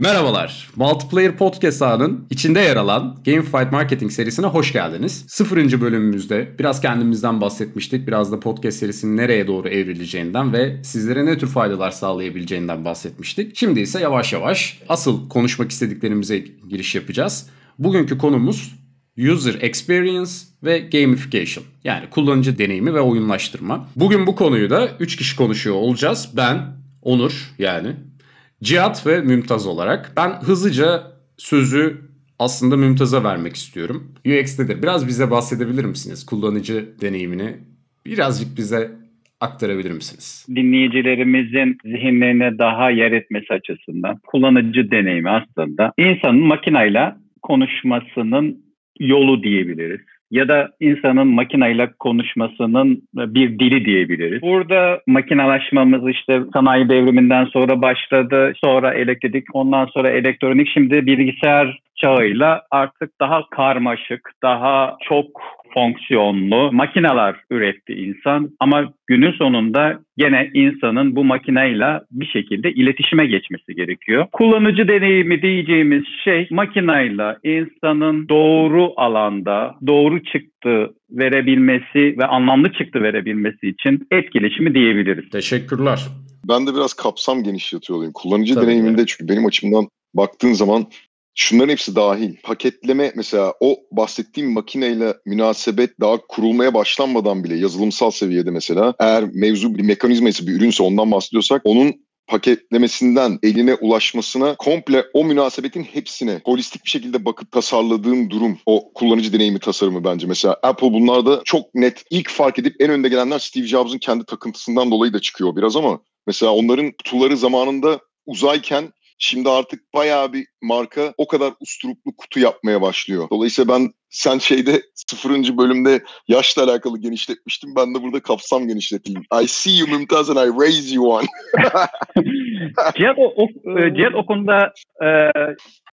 Merhabalar. Multiplayer Podcast ağının içinde yer alan Game Fight Marketing serisine hoş geldiniz. Sıfırıncı bölümümüzde biraz kendimizden bahsetmiştik. Biraz da podcast serisinin nereye doğru evrileceğinden ve sizlere ne tür faydalar sağlayabileceğinden bahsetmiştik. Şimdi ise yavaş yavaş asıl konuşmak istediklerimize giriş yapacağız. Bugünkü konumuz User Experience ve Gamification. Yani kullanıcı deneyimi ve oyunlaştırma. Bugün bu konuyu da 3 kişi konuşuyor olacağız. Ben, Onur yani Cihat ve Mümtaz olarak. Ben hızlıca sözü aslında Mümtaz'a vermek istiyorum. UX'tedir. Biraz bize bahsedebilir misiniz? Kullanıcı deneyimini birazcık bize aktarabilir misiniz? Dinleyicilerimizin zihinlerine daha yer etmesi açısından kullanıcı deneyimi aslında insanın makinayla konuşmasının yolu diyebiliriz ya da insanın makinayla konuşmasının bir dili diyebiliriz. Burada makinalaşmamız işte sanayi devriminden sonra başladı. Sonra elektrik, ondan sonra elektronik, şimdi bilgisayar çağıyla artık daha karmaşık, daha çok fonksiyonlu makineler üretti insan ama günün sonunda gene insanın bu makineyle bir şekilde iletişime geçmesi gerekiyor. Kullanıcı deneyimi diyeceğimiz şey makineyle insanın doğru alanda doğru çıktı verebilmesi ve anlamlı çıktı verebilmesi için etkileşimi diyebiliriz. Teşekkürler. Ben de biraz kapsam genişletiyor olayım. Kullanıcı Tabii deneyiminde yani. çünkü benim açımdan baktığın zaman Şunların hepsi dahil. Paketleme mesela o bahsettiğim makineyle münasebet daha kurulmaya başlanmadan bile yazılımsal seviyede mesela eğer mevzu bir mekanizması bir ürünse ondan bahsediyorsak onun paketlemesinden eline ulaşmasına komple o münasebetin hepsine holistik bir şekilde bakıp tasarladığım durum o kullanıcı deneyimi tasarımı bence. Mesela Apple bunlarda çok net ilk fark edip en önde gelenler Steve Jobs'ın kendi takıntısından dolayı da çıkıyor biraz ama mesela onların kutuları zamanında uzayken Şimdi artık bayağı bir marka o kadar usturuplu kutu yapmaya başlıyor. Dolayısıyla ben sen şeyde sıfırıncı bölümde yaşla alakalı genişletmiştim. Ben de burada kapsam genişleteyim. I see you Mümtaz and I raise you one. Cihat, o, o, e, Cihat o konuda e,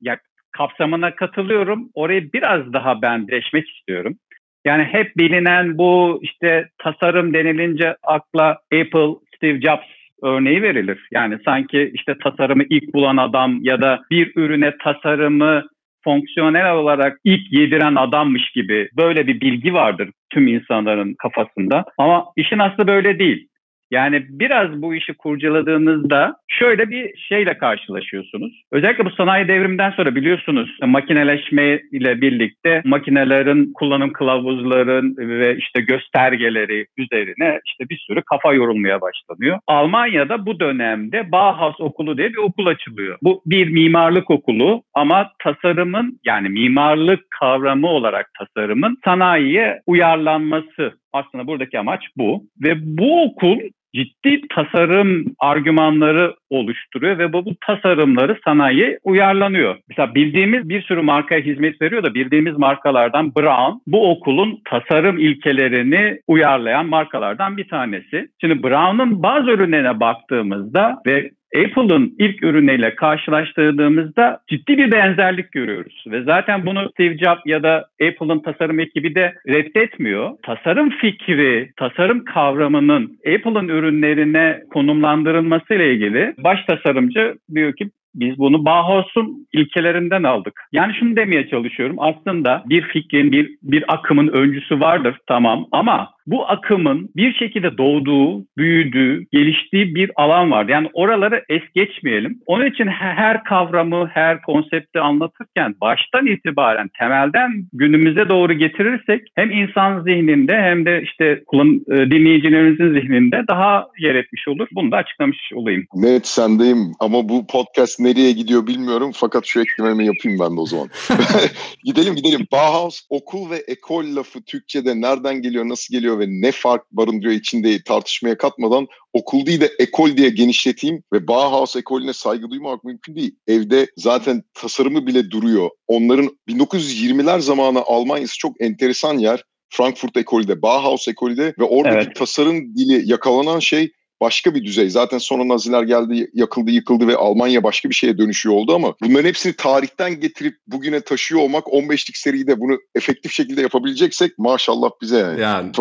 ya, kapsamına katılıyorum. Orayı biraz daha ben deşmek istiyorum. Yani hep bilinen bu işte tasarım denilince akla Apple, Steve Jobs örneği verilir. Yani sanki işte tasarımı ilk bulan adam ya da bir ürüne tasarımı fonksiyonel olarak ilk yediren adammış gibi böyle bir bilgi vardır tüm insanların kafasında. Ama işin aslı böyle değil. Yani biraz bu işi kurcaladığınızda şöyle bir şeyle karşılaşıyorsunuz. Özellikle bu sanayi devriminden sonra biliyorsunuz makineleşme ile birlikte makinelerin kullanım kılavuzların ve işte göstergeleri üzerine işte bir sürü kafa yorulmaya başlanıyor. Almanya'da bu dönemde Bauhaus Okulu diye bir okul açılıyor. Bu bir mimarlık okulu ama tasarımın yani mimarlık kavramı olarak tasarımın sanayiye uyarlanması aslında buradaki amaç bu. Ve bu okul ciddi tasarım argümanları oluşturuyor ve bu, bu tasarımları sanayiye uyarlanıyor. Mesela bildiğimiz bir sürü markaya hizmet veriyor da bildiğimiz markalardan Brown bu okulun tasarım ilkelerini uyarlayan markalardan bir tanesi. Şimdi Brown'un bazı ürünlerine baktığımızda ve Apple'ın ilk ürünüyle karşılaştırdığımızda ciddi bir benzerlik görüyoruz. Ve zaten bunu Steve Jobs ya da Apple'ın tasarım ekibi de reddetmiyor. Tasarım fikri, tasarım kavramının Apple'ın ürünlerine konumlandırılması ile ilgili baş tasarımcı diyor ki biz bunu Bauhaus'un ilkelerinden aldık. Yani şunu demeye çalışıyorum. Aslında bir fikrin, bir bir akımın öncüsü vardır tamam ama bu akımın bir şekilde doğduğu, büyüdüğü, geliştiği bir alan var. Yani oraları es geçmeyelim. Onun için her kavramı, her konsepti anlatırken baştan itibaren temelden günümüze doğru getirirsek hem insan zihninde hem de işte e, dinleyicilerimizin zihninde daha yer etmiş olur. Bunu da açıklamış olayım. Net sendeyim ama bu podcast nereye gidiyor bilmiyorum fakat şu eklememi yapayım ben de o zaman. gidelim gidelim. Bauhaus okul ve ekol lafı Türkçe'de nereden geliyor, nasıl geliyor ve ne fark barındırıyor içinde tartışmaya katmadan okul değil de ekol diye genişleteyim ve Bauhaus ekolüne saygı duymak mümkün değil. Evde zaten tasarımı bile duruyor. Onların 1920'ler zamanı Almanya'sı çok enteresan yer. Frankfurt ekolde, Bauhaus ekolde ve oradaki evet. tasarım dili yakalanan şey başka bir düzey. Zaten sonra Naziler geldi, yakıldı, yıkıldı ve Almanya başka bir şeye dönüşüyor oldu ama bunların hepsini tarihten getirip bugüne taşıyor olmak 15'lik seride bunu efektif şekilde yapabileceksek maşallah bize yani. yani.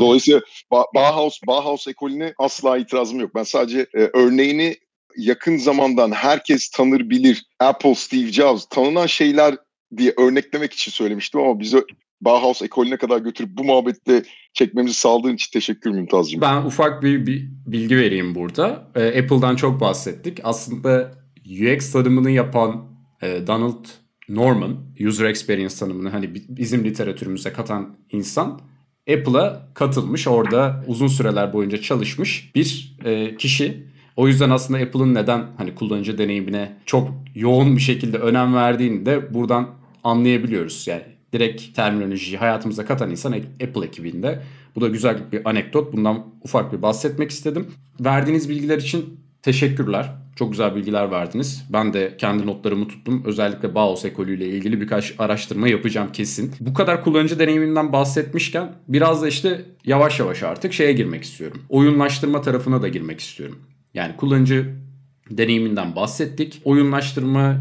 Dolayısıyla Bauhaus, Bauhaus ekolüne asla itirazım yok. Ben sadece e, örneğini yakın zamandan herkes tanır bilir Apple, Steve Jobs tanınan şeyler diye örneklemek için söylemiştim ama bize Bauhaus ekolüne kadar götürüp bu muhabbette çekmemizi sağladığın için teşekkür Mümtaz'cığım. Ben ufak bir, bir bilgi vereyim burada. Ee, Apple'dan çok bahsettik. Aslında UX tanımını yapan e, Donald Norman, User Experience tanımını hani bizim literatürümüze katan insan Apple'a katılmış. Orada uzun süreler boyunca çalışmış bir e, kişi. O yüzden aslında Apple'ın neden hani kullanıcı deneyimine çok yoğun bir şekilde önem verdiğini de buradan anlayabiliyoruz. Yani direkt terminolojiyi hayatımıza katan insan Apple ekibinde. Bu da güzel bir anekdot. Bundan ufak bir bahsetmek istedim. Verdiğiniz bilgiler için teşekkürler. Çok güzel bilgiler verdiniz. Ben de kendi notlarımı tuttum. Özellikle Baos ekolüyle ilgili birkaç araştırma yapacağım kesin. Bu kadar kullanıcı deneyiminden bahsetmişken biraz da işte yavaş yavaş artık şeye girmek istiyorum. Oyunlaştırma tarafına da girmek istiyorum. Yani kullanıcı deneyiminden bahsettik. Oyunlaştırma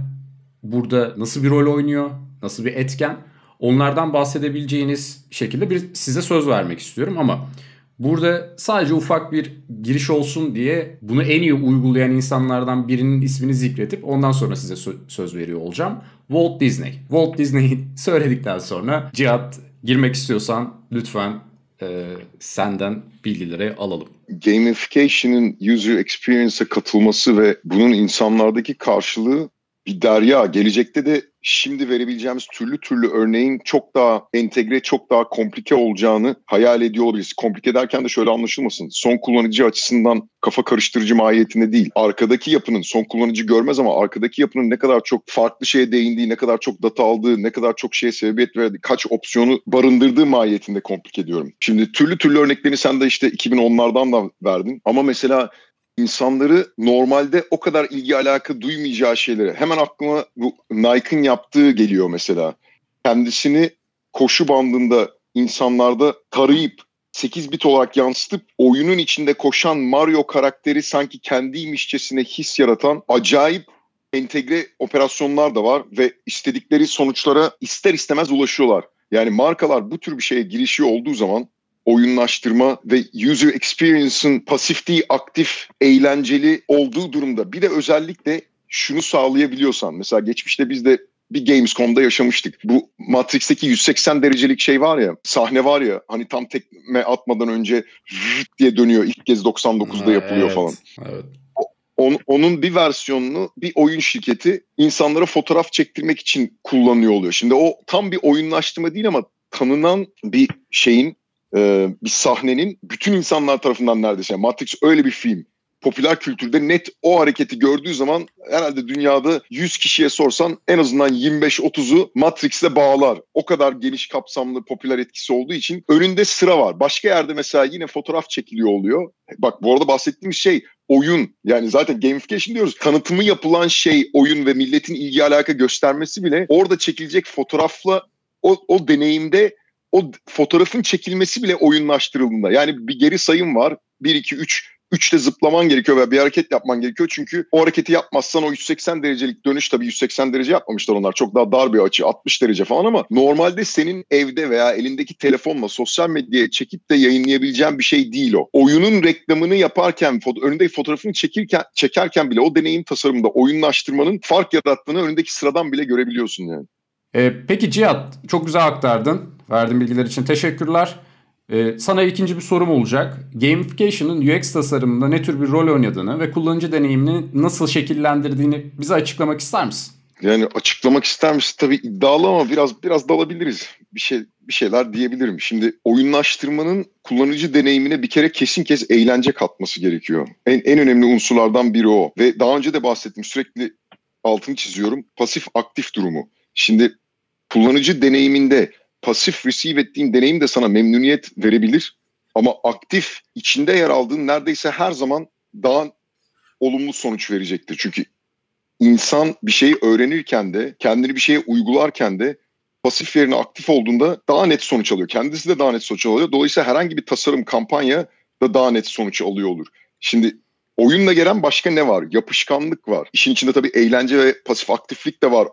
burada nasıl bir rol oynuyor? Nasıl bir etken? Onlardan bahsedebileceğiniz şekilde bir size söz vermek istiyorum ama burada sadece ufak bir giriş olsun diye bunu en iyi uygulayan insanlardan birinin ismini zikretip ondan sonra size söz veriyor olacağım. Walt Disney. Walt Disney'i söyledikten sonra Cihat girmek istiyorsan lütfen e, senden bilgileri alalım. Gamification'ın user experience'a katılması ve bunun insanlardaki karşılığı bir derya. Gelecekte de şimdi verebileceğimiz türlü türlü örneğin çok daha entegre, çok daha komplike olacağını hayal ediyor olabiliriz. Komplike derken de şöyle anlaşılmasın. Son kullanıcı açısından kafa karıştırıcı mahiyetinde değil. Arkadaki yapının, son kullanıcı görmez ama arkadaki yapının ne kadar çok farklı şeye değindiği, ne kadar çok data aldığı, ne kadar çok şeye sebebiyet verdiği, kaç opsiyonu barındırdığı mahiyetinde komplike diyorum. Şimdi türlü türlü örneklerini sen de işte 2010'lardan da verdin. Ama mesela insanları normalde o kadar ilgi alaka duymayacağı şeylere hemen aklıma bu Nike'ın yaptığı geliyor mesela. Kendisini koşu bandında insanlarda tarayıp 8 bit olarak yansıtıp oyunun içinde koşan Mario karakteri sanki kendiymişçesine his yaratan acayip entegre operasyonlar da var ve istedikleri sonuçlara ister istemez ulaşıyorlar. Yani markalar bu tür bir şeye girişiyor olduğu zaman oyunlaştırma ve user experience'ın pasif değil aktif, eğlenceli olduğu durumda bir de özellikle şunu sağlayabiliyorsan mesela geçmişte biz de bir Gamescom'da yaşamıştık. Bu Matrix'teki 180 derecelik şey var ya, sahne var ya hani tam tekme atmadan önce diye dönüyor. ilk kez 99'da yapılıyor evet, falan. Evet. On, onun bir versiyonunu bir oyun şirketi insanlara fotoğraf çektirmek için kullanıyor oluyor. Şimdi o tam bir oyunlaştırma değil ama tanınan bir şeyin e, bir sahnenin bütün insanlar tarafından neredeyse yani Matrix öyle bir film. Popüler kültürde net o hareketi gördüğü zaman herhalde dünyada 100 kişiye sorsan en azından 25-30'u Matrix'le bağlar. O kadar geniş kapsamlı popüler etkisi olduğu için önünde sıra var. Başka yerde mesela yine fotoğraf çekiliyor oluyor. Bak bu arada bahsettiğim şey oyun yani zaten gamification diyoruz. Tanıtımı yapılan şey oyun ve milletin ilgi alaka göstermesi bile orada çekilecek fotoğrafla o, o deneyimde o fotoğrafın çekilmesi bile oyunlaştırıldığında yani bir geri sayım var. 1 2 3 3'te zıplaman gerekiyor veya bir hareket yapman gerekiyor. Çünkü o hareketi yapmazsan o 180 derecelik dönüş tabii 180 derece yapmamışlar onlar. Çok daha dar bir açı 60 derece falan ama normalde senin evde veya elindeki telefonla sosyal medyaya çekip de yayınlayabileceğin bir şey değil o. Oyunun reklamını yaparken önündeki fotoğrafını çekirken çekerken bile o deneyim tasarımında oyunlaştırmanın fark yarattığını önündeki sıradan bile görebiliyorsun yani. Ee, peki Cihat çok güzel aktardın. Verdiğin bilgiler için teşekkürler. Ee, sana ikinci bir sorum olacak. Gamification'ın UX tasarımında ne tür bir rol oynadığını ve kullanıcı deneyimini nasıl şekillendirdiğini bize açıklamak ister misin? Yani açıklamak ister misin? Tabii iddialı ama biraz biraz dalabiliriz. Bir şey bir şeyler diyebilirim. Şimdi oyunlaştırmanın kullanıcı deneyimine bir kere kesin kez eğlence katması gerekiyor. En en önemli unsurlardan biri o. Ve daha önce de bahsettim. Sürekli altını çiziyorum. Pasif aktif durumu. Şimdi kullanıcı deneyiminde pasif receive ettiğin deneyim de sana memnuniyet verebilir. Ama aktif içinde yer aldığın neredeyse her zaman daha olumlu sonuç verecektir. Çünkü insan bir şeyi öğrenirken de kendini bir şeye uygularken de pasif yerine aktif olduğunda daha net sonuç alıyor. Kendisi de daha net sonuç alıyor. Dolayısıyla herhangi bir tasarım kampanya da daha net sonuç alıyor olur. Şimdi oyunla gelen başka ne var? Yapışkanlık var. İşin içinde tabii eğlence ve pasif aktiflik de var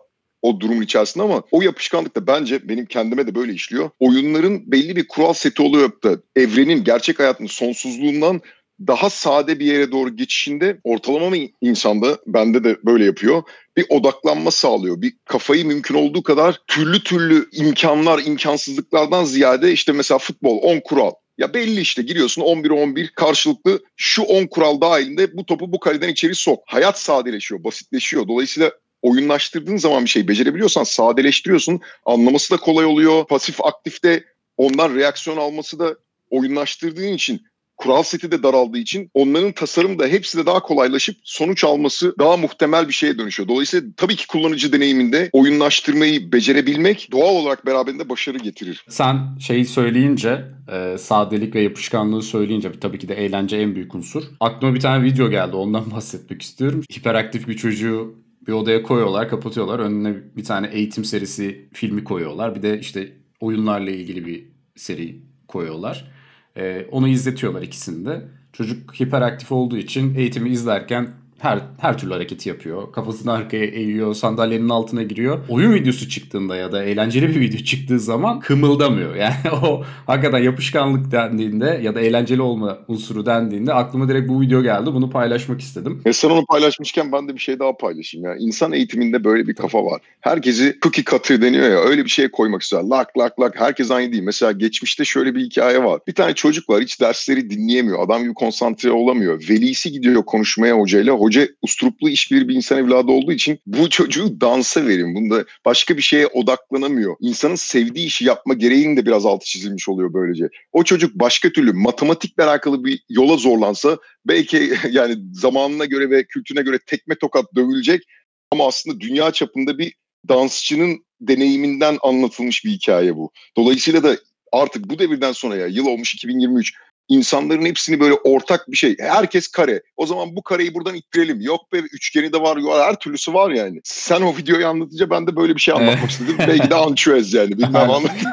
o durumun içerisinde ama o yapışkanlık da bence benim kendime de böyle işliyor. Oyunların belli bir kural seti oluyor da evrenin gerçek hayatın sonsuzluğundan daha sade bir yere doğru geçişinde ortalama insanda bende de böyle yapıyor. Bir odaklanma sağlıyor. Bir kafayı mümkün olduğu kadar türlü türlü imkanlar, imkansızlıklardan ziyade işte mesela futbol 10 kural. Ya belli işte giriyorsun 11-11 karşılıklı şu 10 kural dahilinde bu topu bu kaleden içeri sok. Hayat sadeleşiyor, basitleşiyor. Dolayısıyla oyunlaştırdığın zaman bir şey becerebiliyorsan sadeleştiriyorsun. Anlaması da kolay oluyor. Pasif aktifte ondan reaksiyon alması da oyunlaştırdığın için kural seti de daraldığı için onların tasarım da hepsi de daha kolaylaşıp sonuç alması daha muhtemel bir şeye dönüşüyor. Dolayısıyla tabii ki kullanıcı deneyiminde oyunlaştırmayı becerebilmek doğal olarak beraberinde başarı getirir. Sen şeyi söyleyince e, sadelik ve yapışkanlığı söyleyince tabii ki de eğlence en büyük unsur. Aklıma bir tane video geldi ondan bahsetmek istiyorum. Hiperaktif bir çocuğu bir odaya koyuyorlar, kapatıyorlar. Önüne bir tane eğitim serisi filmi koyuyorlar. Bir de işte oyunlarla ilgili bir seri koyuyorlar. Ee, onu izletiyorlar ikisini de. Çocuk hiperaktif olduğu için eğitimi izlerken her her türlü hareketi yapıyor. Kafasını arkaya eğiyor, sandalyenin altına giriyor. Oyun videosu çıktığında ya da eğlenceli bir video çıktığı zaman kımıldamıyor. Yani o hakikaten yapışkanlık dendiğinde ya da eğlenceli olma unsuru dendiğinde aklıma direkt bu video geldi. Bunu paylaşmak istedim. E sen onu paylaşmışken ben de bir şey daha paylaşayım. Yani insan eğitiminde böyle bir kafa var. Herkesi cookie cutter deniyor ya öyle bir şeye koymak istiyor. Lak lak lak herkes aynı değil. Mesela geçmişte şöyle bir hikaye var. Bir tane çocuk var hiç dersleri dinleyemiyor. Adam gibi konsantre olamıyor. Velisi gidiyor konuşmaya hocayla. Hoca hoca usturuplu işbirliği bir insan evladı olduğu için bu çocuğu dansa verin. Bunda başka bir şeye odaklanamıyor. İnsanın sevdiği işi yapma gereğinin de biraz altı çizilmiş oluyor böylece. O çocuk başka türlü matematikle alakalı bir yola zorlansa belki yani zamanına göre ve kültürüne göre tekme tokat dövülecek ama aslında dünya çapında bir dansçının deneyiminden anlatılmış bir hikaye bu. Dolayısıyla da artık bu devirden sonra ya yıl olmuş 2023 insanların hepsini böyle ortak bir şey. Herkes kare. O zaman bu kareyi buradan ittirelim. Yok be üçgeni de var. Her türlüsü var yani. Sen o videoyu anlatınca ben de böyle bir şey anlatmak istedim. Belki de ançüez yani. Bilmem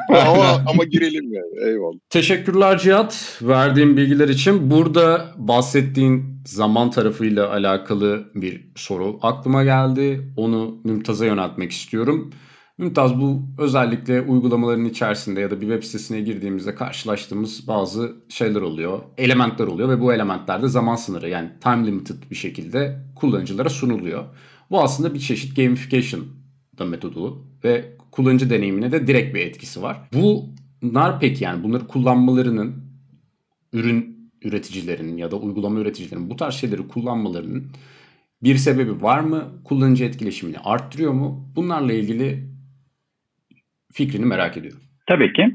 ama, ama girelim yani. Eyvallah. Teşekkürler Cihat. Verdiğin bilgiler için. Burada bahsettiğin zaman tarafıyla alakalı bir soru aklıma geldi. Onu Mümtaz'a yöneltmek istiyorum. Mümtaz bu özellikle uygulamaların içerisinde ya da bir web sitesine girdiğimizde karşılaştığımız bazı şeyler oluyor. Elementler oluyor ve bu elementlerde zaman sınırı yani time limited bir şekilde kullanıcılara sunuluyor. Bu aslında bir çeşit gamification da metodu ve kullanıcı deneyimine de direkt bir etkisi var. Bunlar peki yani bunları kullanmalarının ürün üreticilerinin ya da uygulama üreticilerinin bu tarz şeyleri kullanmalarının bir sebebi var mı? Kullanıcı etkileşimini arttırıyor mu? Bunlarla ilgili fikrini merak ediyorum. Tabii ki.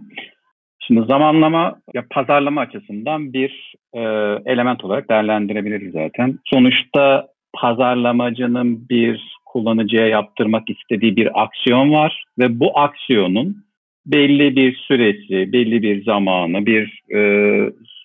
Şimdi zamanlama ya pazarlama açısından bir e, element olarak değerlendirebiliriz zaten. Sonuçta pazarlamacının bir kullanıcıya yaptırmak istediği bir aksiyon var ve bu aksiyonun belli bir süresi, belli bir zamanı, bir e,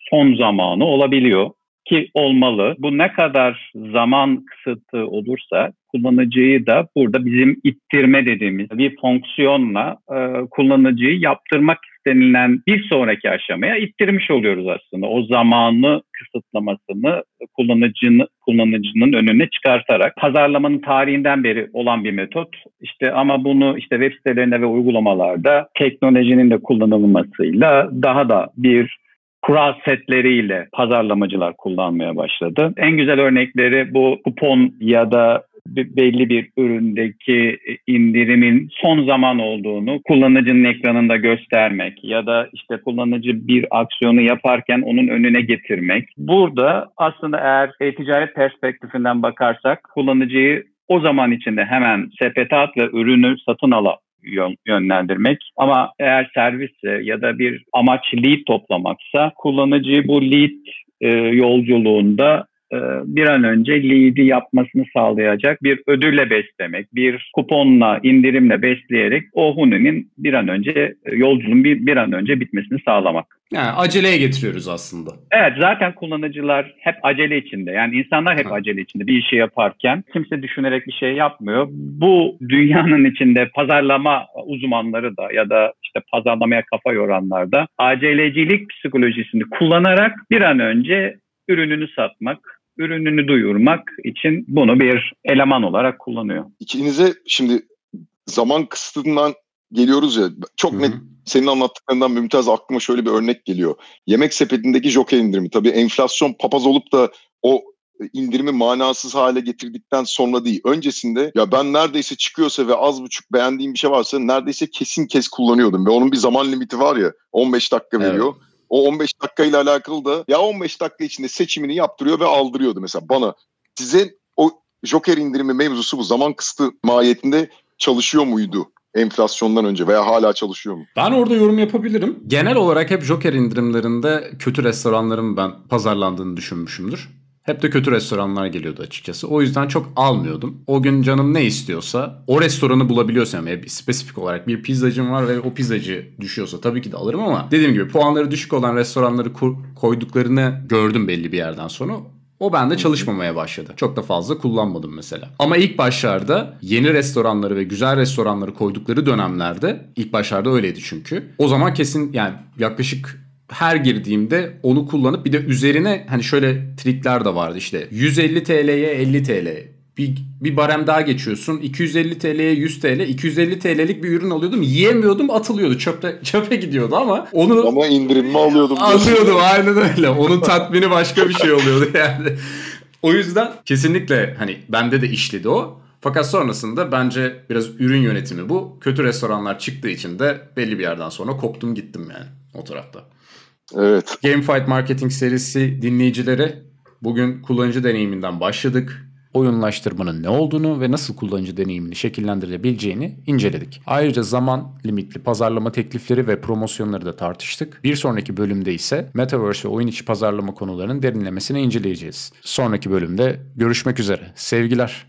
son zamanı olabiliyor ki olmalı. Bu ne kadar zaman kısıtı olursa kullanıcıyı da burada bizim ittirme dediğimiz bir fonksiyonla e, kullanıcıyı yaptırmak istenilen bir sonraki aşamaya ittirmiş oluyoruz aslında. O zamanı kısıtlamasını kullanıcının kullanıcının önüne çıkartarak pazarlamanın tarihinden beri olan bir metot. İşte ama bunu işte web sitelerinde ve uygulamalarda teknolojinin de kullanılmasıyla daha da bir kural setleriyle pazarlamacılar kullanmaya başladı. En güzel örnekleri bu kupon ya da belli bir üründeki indirimin son zaman olduğunu kullanıcının ekranında göstermek ya da işte kullanıcı bir aksiyonu yaparken onun önüne getirmek. Burada aslında eğer e-ticaret perspektifinden bakarsak kullanıcıyı o zaman içinde hemen sepete at ve ürünü satın ala yönlendirmek. Ama eğer servisse ya da bir amaç lead toplamaksa kullanıcıyı bu lead e, yolculuğunda e, bir an önce lead'i yapmasını sağlayacak bir ödülle beslemek, bir kuponla, indirimle besleyerek o Huni'nin bir an önce e, yolculuğun bir, bir an önce bitmesini sağlamak. Yani aceleye getiriyoruz aslında. Evet zaten kullanıcılar hep acele içinde. Yani insanlar hep ha. acele içinde bir işi yaparken kimse düşünerek bir şey yapmıyor. Bu dünyanın içinde pazarlama uzmanları da ya da işte pazarlamaya kafa yoranlar da acelecilik psikolojisini kullanarak bir an önce ürününü satmak, ürününü duyurmak için bunu bir eleman olarak kullanıyor. İkinize şimdi zaman kısıtından geliyoruz ya çok Hı-hı. net senin anlattıklarından Mümtaz aklıma şöyle bir örnek geliyor. Yemek sepetindeki joker indirimi. Tabii enflasyon papaz olup da o indirimi manasız hale getirdikten sonra değil. Öncesinde ya ben neredeyse çıkıyorsa ve az buçuk beğendiğim bir şey varsa neredeyse kesin kes kullanıyordum. Ve onun bir zaman limiti var ya 15 dakika veriyor. Evet. O 15 dakika ile alakalı da ya 15 dakika içinde seçimini yaptırıyor ve aldırıyordu mesela bana. Size o Joker indirimi mevzusu bu zaman kısıtı mahiyetinde çalışıyor muydu? enflasyondan önce veya hala çalışıyor mu? Ben orada yorum yapabilirim. Genel olarak hep Joker indirimlerinde kötü restoranların ben pazarlandığını düşünmüşümdür. Hep de kötü restoranlar geliyordu açıkçası. O yüzden çok almıyordum. O gün canım ne istiyorsa o restoranı bulabiliyorsam yani spesifik olarak bir pizzacım var ve o pizzacı düşüyorsa tabii ki de alırım ama dediğim gibi puanları düşük olan restoranları koyduklarını gördüm belli bir yerden sonra. O bende çalışmamaya başladı. Çok da fazla kullanmadım mesela. Ama ilk başlarda yeni restoranları ve güzel restoranları koydukları dönemlerde ilk başlarda öyleydi çünkü. O zaman kesin yani yaklaşık her girdiğimde onu kullanıp bir de üzerine hani şöyle trikler de vardı işte 150 TL'ye 50 TL bir, bir barem daha geçiyorsun. 250 TL'ye 100 TL. 250 TL'lik bir ürün alıyordum. Yiyemiyordum atılıyordu. Çöpe, çöpe gidiyordu ama onu... Ama indirimimi alıyordum. Alıyordum aynen öyle. Onun tatmini başka bir şey oluyordu yani. O yüzden kesinlikle hani bende de işledi o. Fakat sonrasında bence biraz ürün yönetimi bu. Kötü restoranlar çıktığı için de belli bir yerden sonra koptum gittim yani o tarafta. Evet. Gamefight Marketing serisi dinleyicileri bugün kullanıcı deneyiminden başladık oyunlaştırmanın ne olduğunu ve nasıl kullanıcı deneyimini şekillendirebileceğini inceledik. Ayrıca zaman limitli pazarlama teklifleri ve promosyonları da tartıştık. Bir sonraki bölümde ise Metaverse ve oyun içi pazarlama konularının derinlemesine inceleyeceğiz. Sonraki bölümde görüşmek üzere. Sevgiler.